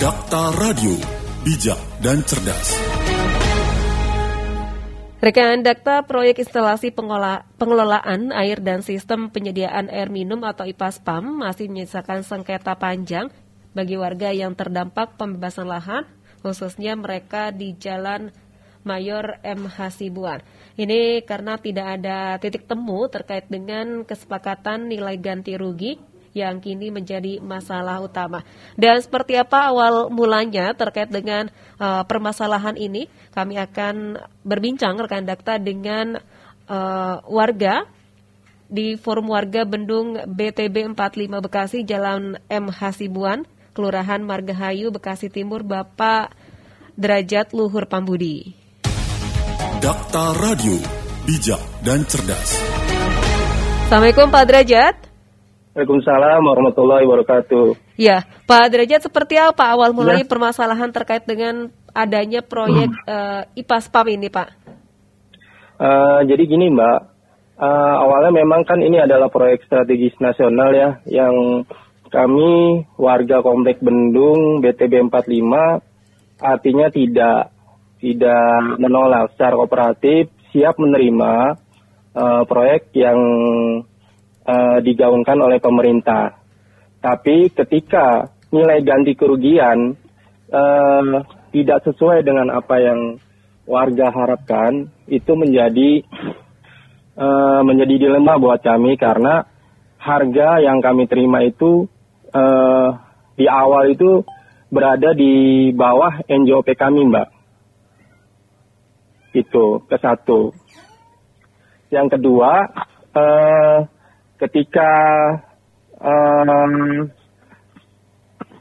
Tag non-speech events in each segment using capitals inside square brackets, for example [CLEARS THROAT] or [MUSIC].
Dakta Radio, bijak dan cerdas. Rekan Dakta proyek instalasi pengolah, pengelolaan air dan sistem penyediaan air minum atau IPASPAM masih menyisakan sengketa panjang bagi warga yang terdampak pembebasan lahan, khususnya mereka di Jalan Mayor M. Hasibuan. Ini karena tidak ada titik temu terkait dengan kesepakatan nilai ganti rugi yang kini menjadi masalah utama. Dan seperti apa awal mulanya terkait dengan uh, permasalahan ini, kami akan berbincang rekan Dakta dengan uh, warga di Forum Warga Bendung BTB 45 Bekasi Jalan M Hasibuan, Kelurahan Margahayu, Bekasi Timur, Bapak Derajat Luhur Pambudi. Dakta Radio, bijak dan cerdas. Assalamualaikum Pak Derajat. Waalaikumsalam warahmatullahi wabarakatuh. Ya, Pak Derajat seperti apa awal mulai ya. permasalahan terkait dengan adanya proyek hmm. uh, IPAS PAM ini, Pak? Uh, jadi gini, Mbak. Uh, awalnya memang kan ini adalah proyek strategis nasional ya, yang kami warga Komplek Bendung BTB 45 artinya tidak tidak menolak secara kooperatif siap menerima uh, proyek yang uh, digaungkan oleh pemerintah. Tapi ketika nilai ganti kerugian uh, tidak sesuai dengan apa yang warga harapkan, itu menjadi uh, menjadi dilema buat kami karena harga yang kami terima itu uh, di awal itu berada di bawah NJOP kami, Mbak. Itu ke satu. Yang kedua, uh, ketika um,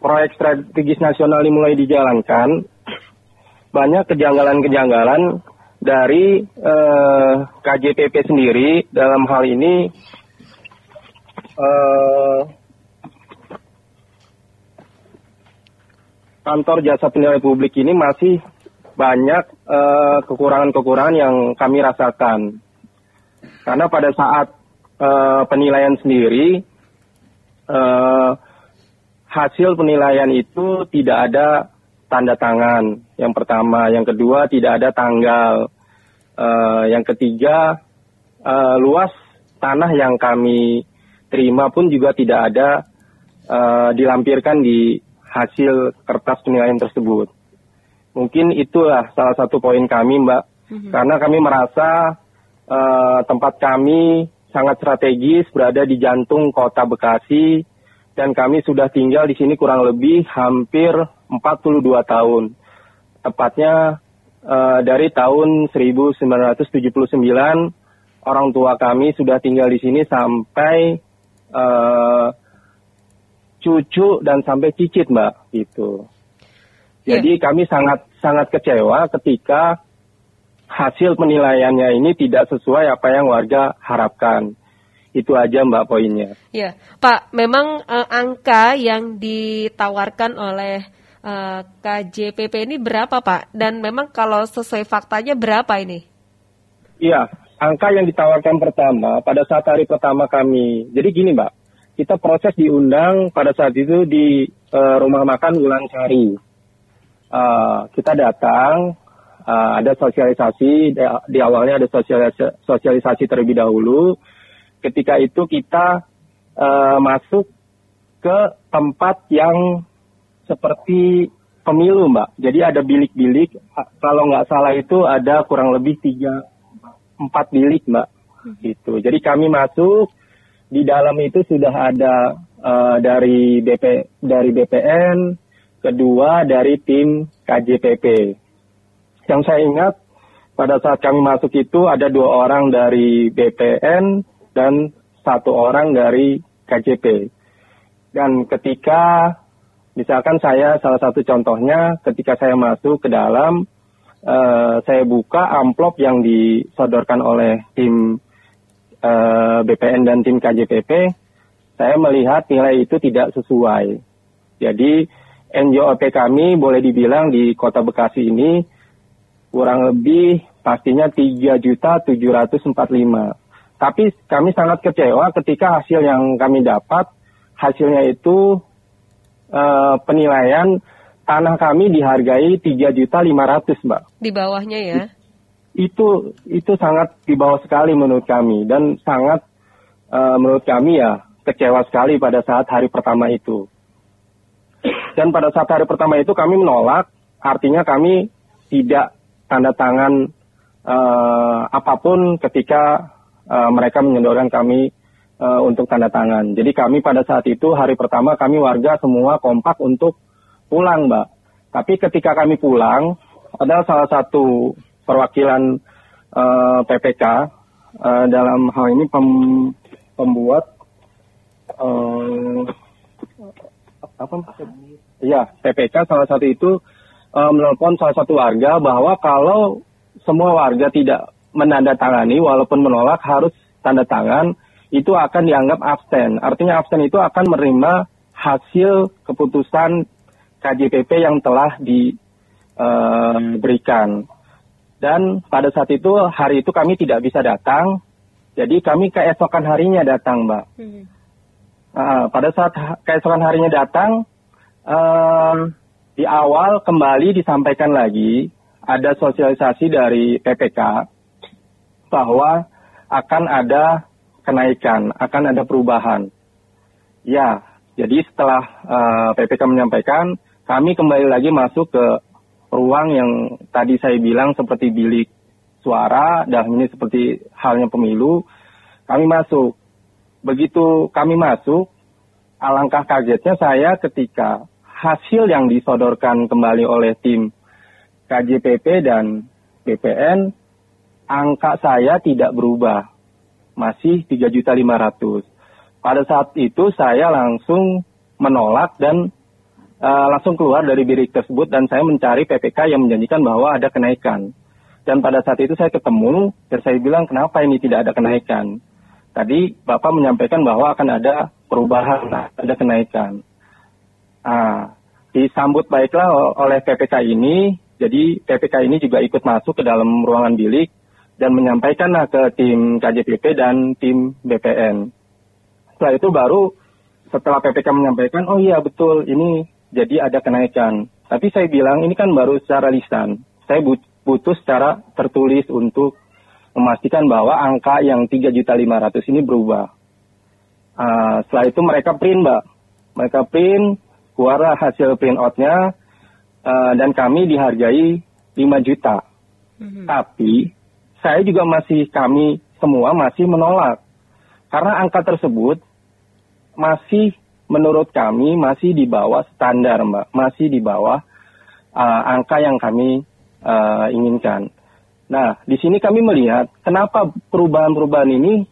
proyek strategis nasional ini mulai dijalankan, banyak kejanggalan-kejanggalan dari uh, eh, KJPP sendiri dalam hal ini uh, kantor jasa penilai publik ini masih banyak kekurangan-kekurangan uh, yang kami rasakan. Karena pada saat uh, penilaian sendiri, uh, hasil penilaian itu tidak ada tanda tangan. Yang pertama, yang kedua tidak ada tanggal. Uh, yang ketiga, uh, luas tanah yang kami terima pun juga tidak ada uh, dilampirkan di hasil kertas penilaian tersebut. Mungkin itulah salah satu poin kami, Mbak, mm-hmm. karena kami merasa uh, tempat kami sangat strategis berada di jantung kota Bekasi dan kami sudah tinggal di sini kurang lebih hampir 42 tahun. Tepatnya uh, dari tahun 1979 orang tua kami sudah tinggal di sini sampai uh, cucu dan sampai cicit, Mbak, gitu. Ya. Jadi yeah. kami sangat sangat kecewa ketika hasil penilaiannya ini tidak sesuai apa yang warga harapkan. Itu aja Mbak poinnya. Ya, Pak, memang uh, angka yang ditawarkan oleh eh, KJPP ini berapa Pak? Dan memang kalau sesuai faktanya berapa ini? Iya, angka yang ditawarkan pertama pada saat hari pertama kami. Jadi gini Mbak, kita proses diundang pada saat itu di uh, rumah makan Wulan Sari. Uh, kita datang, uh, ada sosialisasi di, awalnya ada sosialisasi, sosialisasi terlebih dahulu. Ketika itu kita uh, masuk ke tempat yang seperti pemilu, Mbak. Jadi ada bilik-bilik. Kalau nggak salah itu ada kurang lebih tiga empat bilik, Mbak. Gitu. Jadi kami masuk di dalam itu sudah ada uh, dari BP dari BPN, kedua dari tim KJPP. Yang saya ingat pada saat kami masuk itu ada dua orang dari BPN dan satu orang dari KJP. Dan ketika misalkan saya salah satu contohnya ketika saya masuk ke dalam uh, saya buka amplop yang disodorkan oleh tim uh, eh, BPN dan tim KJPP, saya melihat nilai itu tidak sesuai. Jadi NJOP kami boleh dibilang di Kota Bekasi ini kurang lebih pastinya 3 juta 745. Tapi kami sangat kecewa ketika hasil yang kami dapat hasilnya itu uh, penilaian tanah kami dihargai tiga juta lima ratus mbak. Di bawahnya ya? Itu itu sangat di bawah sekali menurut kami dan sangat uh, menurut kami ya kecewa sekali pada saat hari pertama itu. Dan pada saat hari pertama itu kami menolak, artinya kami tidak tanda tangan uh, apa pun ketika uh, mereka menyodorkan kami uh, untuk tanda tangan. Jadi kami pada saat itu hari pertama kami warga semua kompak untuk pulang, Mbak. Tapi ketika kami pulang, ada salah satu perwakilan uh, PPK uh, dalam hal ini pem, pembuat uh, apa? Iya, PPK salah satu itu uh, menelpon salah satu warga bahwa kalau semua warga tidak menandatangani walaupun menolak harus tanda tangan itu akan dianggap absen. Artinya absen itu akan menerima hasil keputusan KJPP yang telah diberikan. Eh, Dan pada saat itu hari itu kami tidak bisa datang, jadi kami keesokan harinya datang, Mbak. Hmm. Uh, pada saat keesokan harinya datang, uh, di awal kembali disampaikan lagi ada sosialisasi dari PPK bahwa akan ada kenaikan, akan ada perubahan. Ya, jadi setelah uh, PPK menyampaikan kami kembali lagi masuk ke ruang yang tadi saya bilang seperti bilik suara dan ini seperti halnya pemilu. Kami masuk. Begitu kami masuk, alangkah kagetnya saya ketika hasil yang disodorkan kembali oleh tim KJPP dan BPN, angka saya tidak berubah. Masih 3.500. Pada saat itu saya langsung menolak dan uh, langsung keluar dari bilik tersebut dan saya mencari PPK yang menjanjikan bahwa ada kenaikan. Dan pada saat itu saya ketemu dan saya bilang kenapa ini tidak ada kenaikan. Tadi Bapak menyampaikan bahwa akan ada perubahan, ada kenaikan. Ah, disambut baiklah oleh PPK ini, jadi PPK ini juga ikut masuk ke dalam ruangan bilik dan menyampaikanlah ke tim KJPP dan tim BPN. Setelah itu baru setelah PPK menyampaikan, oh iya betul ini jadi ada kenaikan. Tapi saya bilang ini kan baru secara lisan. Saya butuh secara tertulis untuk memastikan bahwa angka yang 3.500 ini berubah. Uh, setelah itu mereka print, Mbak. Mereka print, keluarlah hasil print outnya, uh, dan kami dihargai 5 juta. Mm-hmm. Tapi saya juga masih, kami semua masih menolak. Karena angka tersebut masih menurut kami masih di bawah standar, Mbak. Masih di bawah uh, angka yang kami uh, inginkan. Nah, di sini kami melihat kenapa perubahan-perubahan ini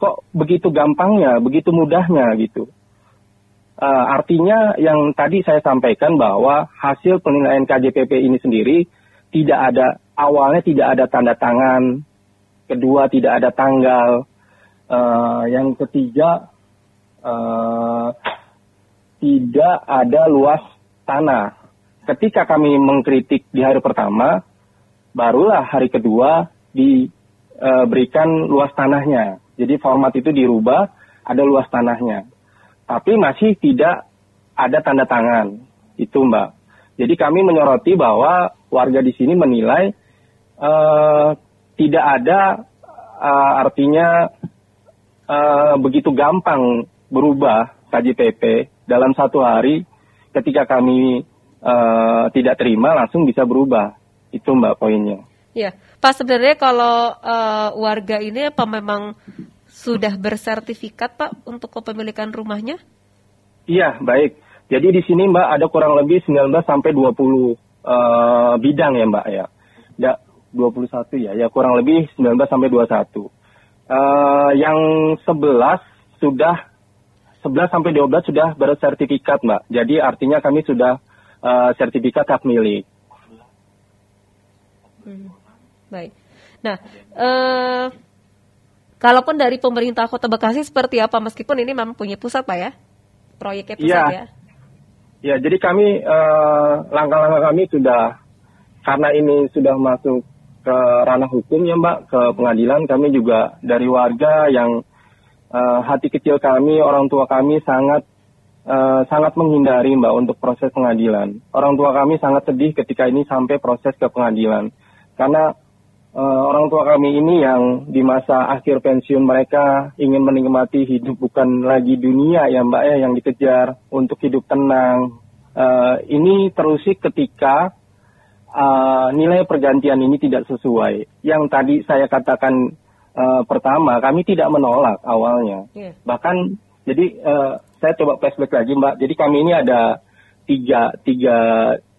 kok begitu gampangnya, begitu mudahnya gitu. Uh, artinya yang tadi saya sampaikan bahwa hasil penilaian KJPP ini sendiri tidak ada awalnya tidak ada tanda tangan, kedua tidak ada tanggal, uh, yang ketiga uh, tidak ada luas tanah. Ketika kami mengkritik di hari pertama, barulah hari kedua diberikan uh, luas tanahnya. Jadi format itu dirubah, ada luas tanahnya. Tapi masih tidak ada tanda tangan. Itu Mbak. Jadi kami menyoroti bahwa warga di sini menilai uh, tidak ada uh, artinya uh, begitu gampang berubah KJPP dalam satu hari ketika kami uh, tidak terima langsung bisa berubah. Itu Mbak poinnya. Ya, Pak sebenarnya kalau uh, warga ini apa memang sudah bersertifikat Pak untuk kepemilikan rumahnya? Iya, baik. Jadi di sini Mbak ada kurang lebih 19 sampai 20 uh, bidang ya Mbak ya. Ya 21 ya, ya kurang lebih 19 sampai 21. Uh, yang 11 sudah 11 sampai 12 sudah bersertifikat, Mbak. Jadi artinya kami sudah uh, sertifikat hak milik. Hmm. Baik. Nah, uh, kalaupun dari pemerintah Kota Bekasi seperti apa meskipun ini memang punya pusat, Pak ya? Proyeknya pusat ya. Ya, ya jadi kami uh, langkah-langkah kami sudah karena ini sudah masuk ke ranah hukum ya, Mbak, ke pengadilan kami juga dari warga yang uh, hati kecil kami, orang tua kami sangat uh, sangat menghindari Mbak untuk proses pengadilan. Orang tua kami sangat sedih ketika ini sampai proses ke pengadilan. Karena uh, orang tua kami ini yang di masa akhir pensiun mereka ingin menikmati hidup bukan lagi dunia ya Mbak ya yang dikejar untuk hidup tenang. Uh, ini terusik ketika uh, nilai pergantian ini tidak sesuai. Yang tadi saya katakan uh, pertama kami tidak menolak awalnya. Yeah. Bahkan jadi uh, saya coba flashback lagi Mbak. Jadi kami ini ada tiga tiga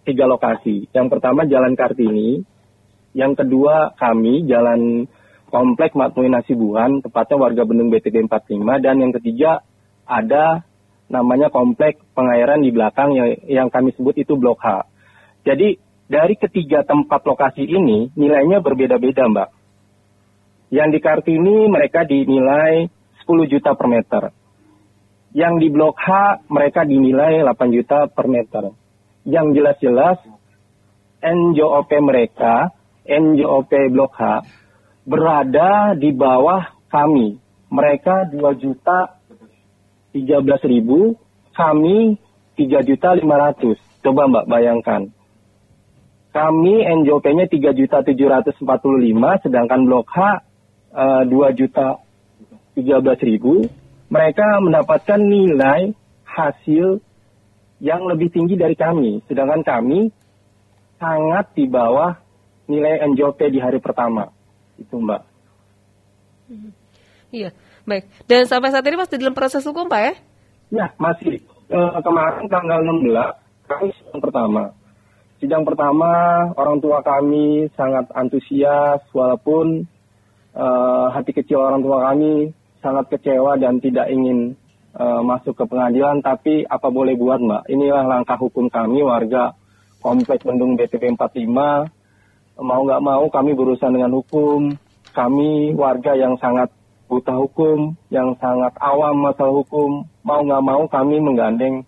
tiga lokasi. Yang pertama Jalan Kartini, yang kedua kami Jalan Komplek Matmui Nasibuan, tepatnya warga Bendung BTD 45, dan yang ketiga ada namanya Komplek Pengairan di belakang yang, yang kami sebut itu Blok H. Jadi dari ketiga tempat lokasi ini nilainya berbeda-beda Mbak. Yang di Kartini mereka dinilai 10 juta per meter. Yang di Blok H mereka dinilai 8 juta per meter. Yang jelas-jelas NJOP mereka NJOP Blok H berada di bawah kami. Mereka 2 juta 13 ribu, kami 3 juta 500. Coba Mbak bayangkan. Kami NJOP-nya 3 juta 745, sedangkan Blok H uh, 2 juta 13 ribu. Mereka mendapatkan nilai hasil yang lebih tinggi dari kami. Sedangkan kami sangat di bawah nilai NJOP di hari pertama. Itu Mbak. Iya, baik. Dan sampai saat ini masih dalam proses hukum Pak ya? Ya, masih. E, kemarin tanggal 16, kami sidang pertama. Sidang pertama, orang tua kami sangat antusias walaupun e, hati kecil orang tua kami sangat kecewa dan tidak ingin e, masuk ke pengadilan. Tapi apa boleh buat Mbak, inilah langkah hukum kami warga Komplek Bendung BTP 45 mau nggak mau kami berurusan dengan hukum. Kami warga yang sangat buta hukum, yang sangat awam masalah hukum, mau nggak mau kami menggandeng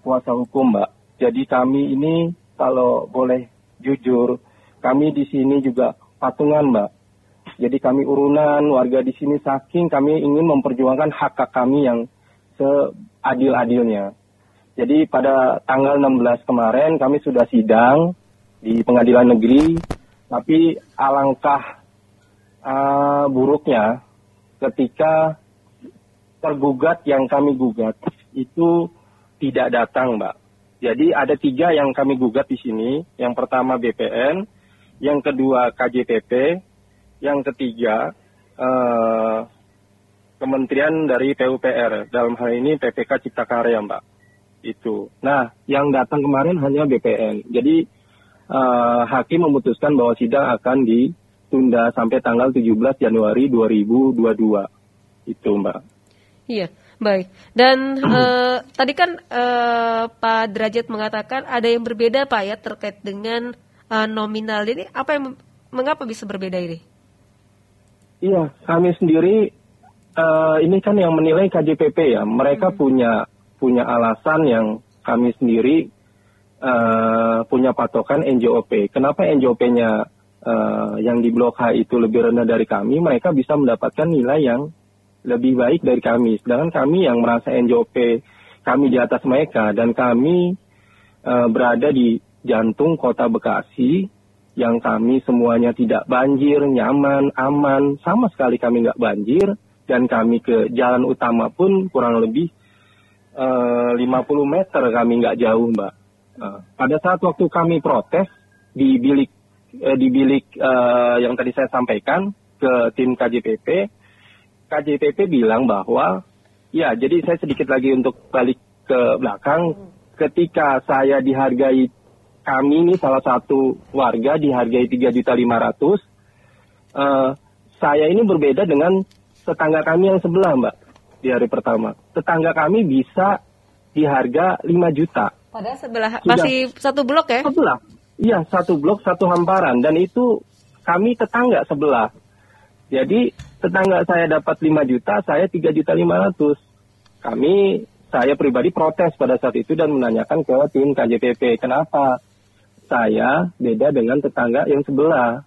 kuasa hukum, Mbak. Jadi kami ini kalau boleh jujur, kami di sini juga patungan, Mbak. Jadi kami urunan warga di sini saking kami ingin memperjuangkan hak hak kami yang seadil-adilnya. Jadi pada tanggal 16 kemarin kami sudah sidang di pengadilan negeri tapi alangkah uh, buruknya ketika tergugat yang kami gugat itu tidak datang, Mbak. Jadi ada tiga yang kami gugat di sini. Yang pertama BPN, yang kedua KJPP, yang ketiga uh, Kementerian dari PUPR. Dalam hal ini PPK Cipta Karya, Mbak. Itu. Nah, yang datang kemarin hanya BPN. Jadi uh, hakim memutuskan bahwa sidang akan ditunda sampai tanggal 17 Januari 2022. Itu, Mbak. Iya, baik. Dan uh, tadi kan uh, Pak Derajat mengatakan ada yang berbeda Pak ya terkait dengan uh, nominal ini. Apa yang mengapa bisa berbeda ini? Iya, kami sendiri uh, ini kan yang menilai KJPP ya. Mereka hmm. punya punya alasan yang kami sendiri uh, punya patokan NJOP. Kenapa NJOP-nya uh, yang di Blok H itu lebih rendah dari kami? Mereka bisa mendapatkan nilai yang lebih baik dari kami. Sedangkan kami yang merasa NJOP kami di atas mereka dan kami uh, berada di jantung kota Bekasi yang kami semuanya tidak banjir, nyaman, aman, sama sekali kami nggak banjir dan kami ke jalan utama pun kurang lebih uh, 50 meter kami nggak jauh mbak. Nah, pada saat waktu kami protes di bilik eh, di bilik eh, yang tadi saya sampaikan ke tim KJPP, KJPP bilang bahwa ya jadi saya sedikit lagi untuk balik ke belakang. Ketika saya dihargai kami ini salah satu warga dihargai tiga juta lima ratus eh, saya ini berbeda dengan tetangga kami yang sebelah mbak di hari pertama. Tetangga kami bisa di harga 5 juta Padahal sebelah Sudah. masih satu blok ya? Sebelah. Iya, satu blok, satu hamparan dan itu kami tetangga sebelah. Jadi tetangga saya dapat 5 juta, saya 3 juta 500. Kami saya pribadi protes pada saat itu dan menanyakan ke tim KJPP kenapa saya beda dengan tetangga yang sebelah.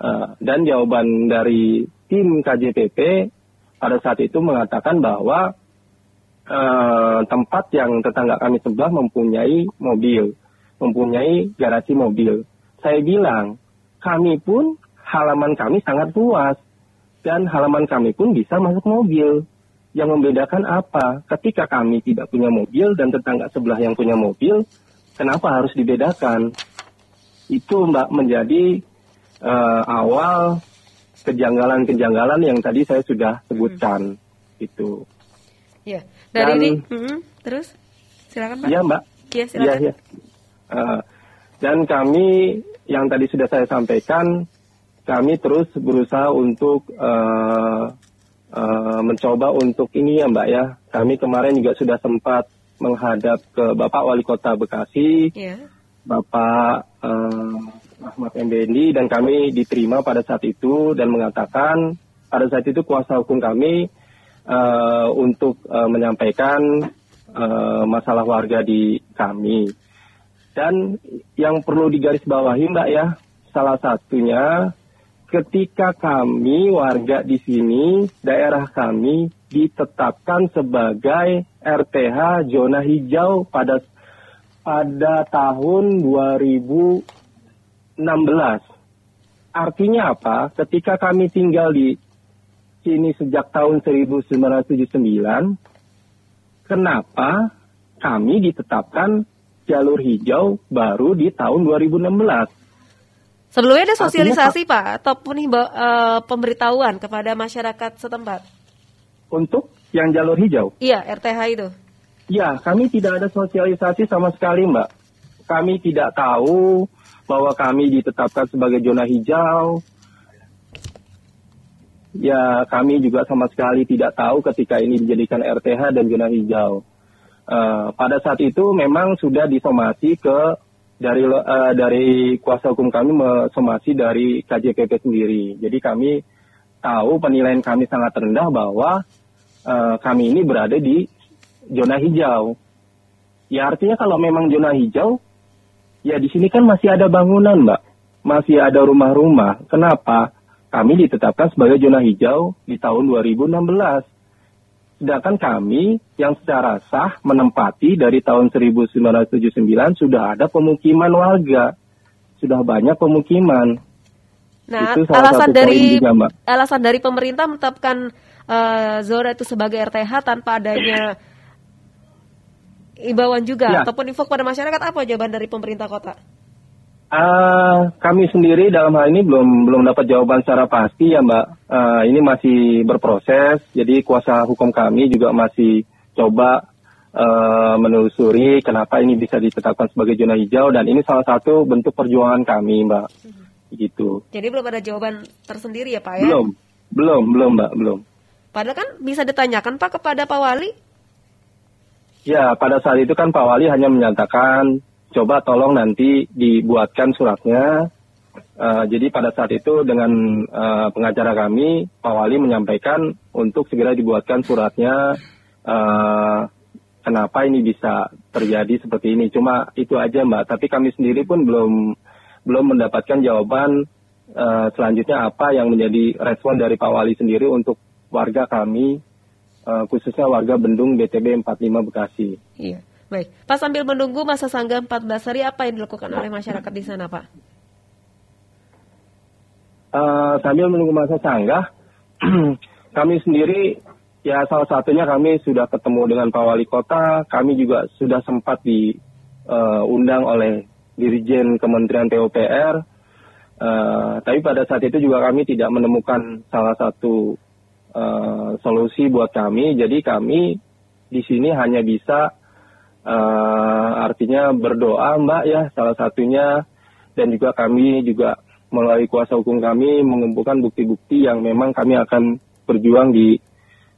Uh, dan jawaban dari tim KJPP pada saat itu mengatakan bahwa eh, tempat yang tetangga kami sebelah mempunyai mobil, mempunyai garasi mobil. Saya bilang, kami pun halaman kami sangat luas dan halaman kami pun bisa masuk mobil. Yang membedakan apa? Ketika kami tidak punya mobil dan tetangga sebelah yang punya mobil, kenapa harus dibedakan? Itu Mbak menjadi uh, awal kejanggalan-kejanggalan yang tadi saya sudah sebutkan. Hmm. Itu. Ya, dari dan, ini, hmm, terus silakan Pak. Iya Mbak. Iya silakan. Iya, ya. Uh, dan kami yang tadi sudah saya sampaikan, kami terus berusaha untuk uh, uh, mencoba untuk ini ya Mbak ya. Kami kemarin juga sudah sempat menghadap ke Bapak Wali Kota Bekasi, yeah. Bapak uh, Ahmad Mbendi dan kami diterima pada saat itu dan mengatakan pada saat itu kuasa hukum kami uh, untuk uh, menyampaikan uh, masalah warga di kami. Dan yang perlu digarisbawahi Mbak ya, salah satunya ketika kami warga di sini, daerah kami ditetapkan sebagai RTH zona hijau pada pada tahun 2016. Artinya apa? Ketika kami tinggal di sini sejak tahun 1979, kenapa kami ditetapkan jalur hijau baru di tahun 2016? Sebelumnya ada sosialisasi Artinya, Pak ataupun uh, pemberitahuan kepada masyarakat setempat? Untuk yang jalur hijau? Iya, RTH itu. Ya, kami tidak ada sosialisasi sama sekali Mbak. Kami tidak tahu bahwa kami ditetapkan sebagai zona hijau. Ya, kami juga sama sekali tidak tahu ketika ini dijadikan RTH dan zona hijau. Uh, pada saat itu memang sudah disomasi ke dari uh, dari kuasa hukum kami somasi dari KJPP sendiri. Jadi kami tahu penilaian kami sangat rendah bahwa uh, kami ini berada di zona hijau. Ya artinya kalau memang zona hijau, ya di sini kan masih ada bangunan, Mbak. Masih ada rumah-rumah. Kenapa? Kami ditetapkan sebagai zona hijau di tahun 2016 Sedangkan kami yang secara sah menempati dari tahun 1979 sudah ada pemukiman warga. Sudah banyak pemukiman. Nah, itu alasan dari juga, alasan dari pemerintah menetapkan uh, zona itu sebagai RTH tanpa adanya [COUGHS] imbauan juga ya. ataupun info kepada masyarakat apa jawaban dari pemerintah kota? Uh, kami sendiri dalam hal ini belum belum dapat jawaban secara pasti ya Mbak. Uh, ini masih berproses, jadi kuasa hukum kami juga masih coba uh, menelusuri kenapa ini bisa ditetapkan sebagai zona hijau dan ini salah satu bentuk perjuangan kami Mbak. Hmm. Gitu. Jadi belum ada jawaban tersendiri ya Pak ya? Belum, belum, belum Mbak, belum. Padahal kan bisa ditanyakan Pak kepada Pak Wali. Ya, pada saat itu kan Pak Wali hanya menyatakan coba tolong nanti dibuatkan suratnya. Uh, jadi pada saat itu dengan uh, pengacara kami, Pak Wali menyampaikan untuk segera dibuatkan suratnya. Uh, kenapa ini bisa terjadi seperti ini? Cuma itu aja Mbak. Tapi kami sendiri pun belum belum mendapatkan jawaban uh, selanjutnya apa yang menjadi respon dari Pak Wali sendiri untuk warga kami, uh, khususnya warga Bendung BTB 45 Bekasi. Iya. Baik, Pak sambil menunggu masa sanggah 14 hari, apa yang dilakukan oleh masyarakat di sana, Pak? Uh, sambil menunggu masa sanggah, [CLEARS THROAT] kami sendiri, ya salah satunya kami sudah ketemu dengan Pak Wali Kota, kami juga sudah sempat diundang uh, oleh Dirjen Kementerian PUPR, uh, tapi pada saat itu juga kami tidak menemukan salah satu uh, solusi buat kami, jadi kami di sini hanya bisa uh, artinya berdoa Mbak ya salah satunya dan juga kami juga melalui kuasa hukum kami mengumpulkan bukti-bukti yang memang kami akan berjuang di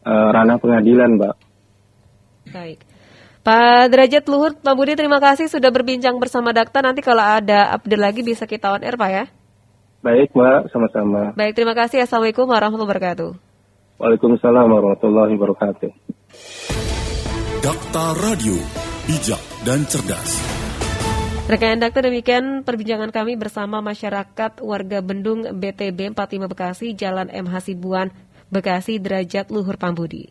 uh, ranah pengadilan Mbak. Baik. Pak Derajat Luhur, Pak Budi terima kasih sudah berbincang bersama Dakta. Nanti kalau ada update lagi bisa kita on air Pak ya. Baik Mbak, sama-sama. Baik, terima kasih. Assalamualaikum warahmatullahi wabarakatuh. Waalaikumsalam warahmatullahi wabarakatuh. Dakta Radio bijak, dan cerdas. Rekan dokter demikian perbincangan kami bersama masyarakat warga Bendung BTB 45 Bekasi, Jalan M Hasibuan, Bekasi, Derajat Luhur Pambudi.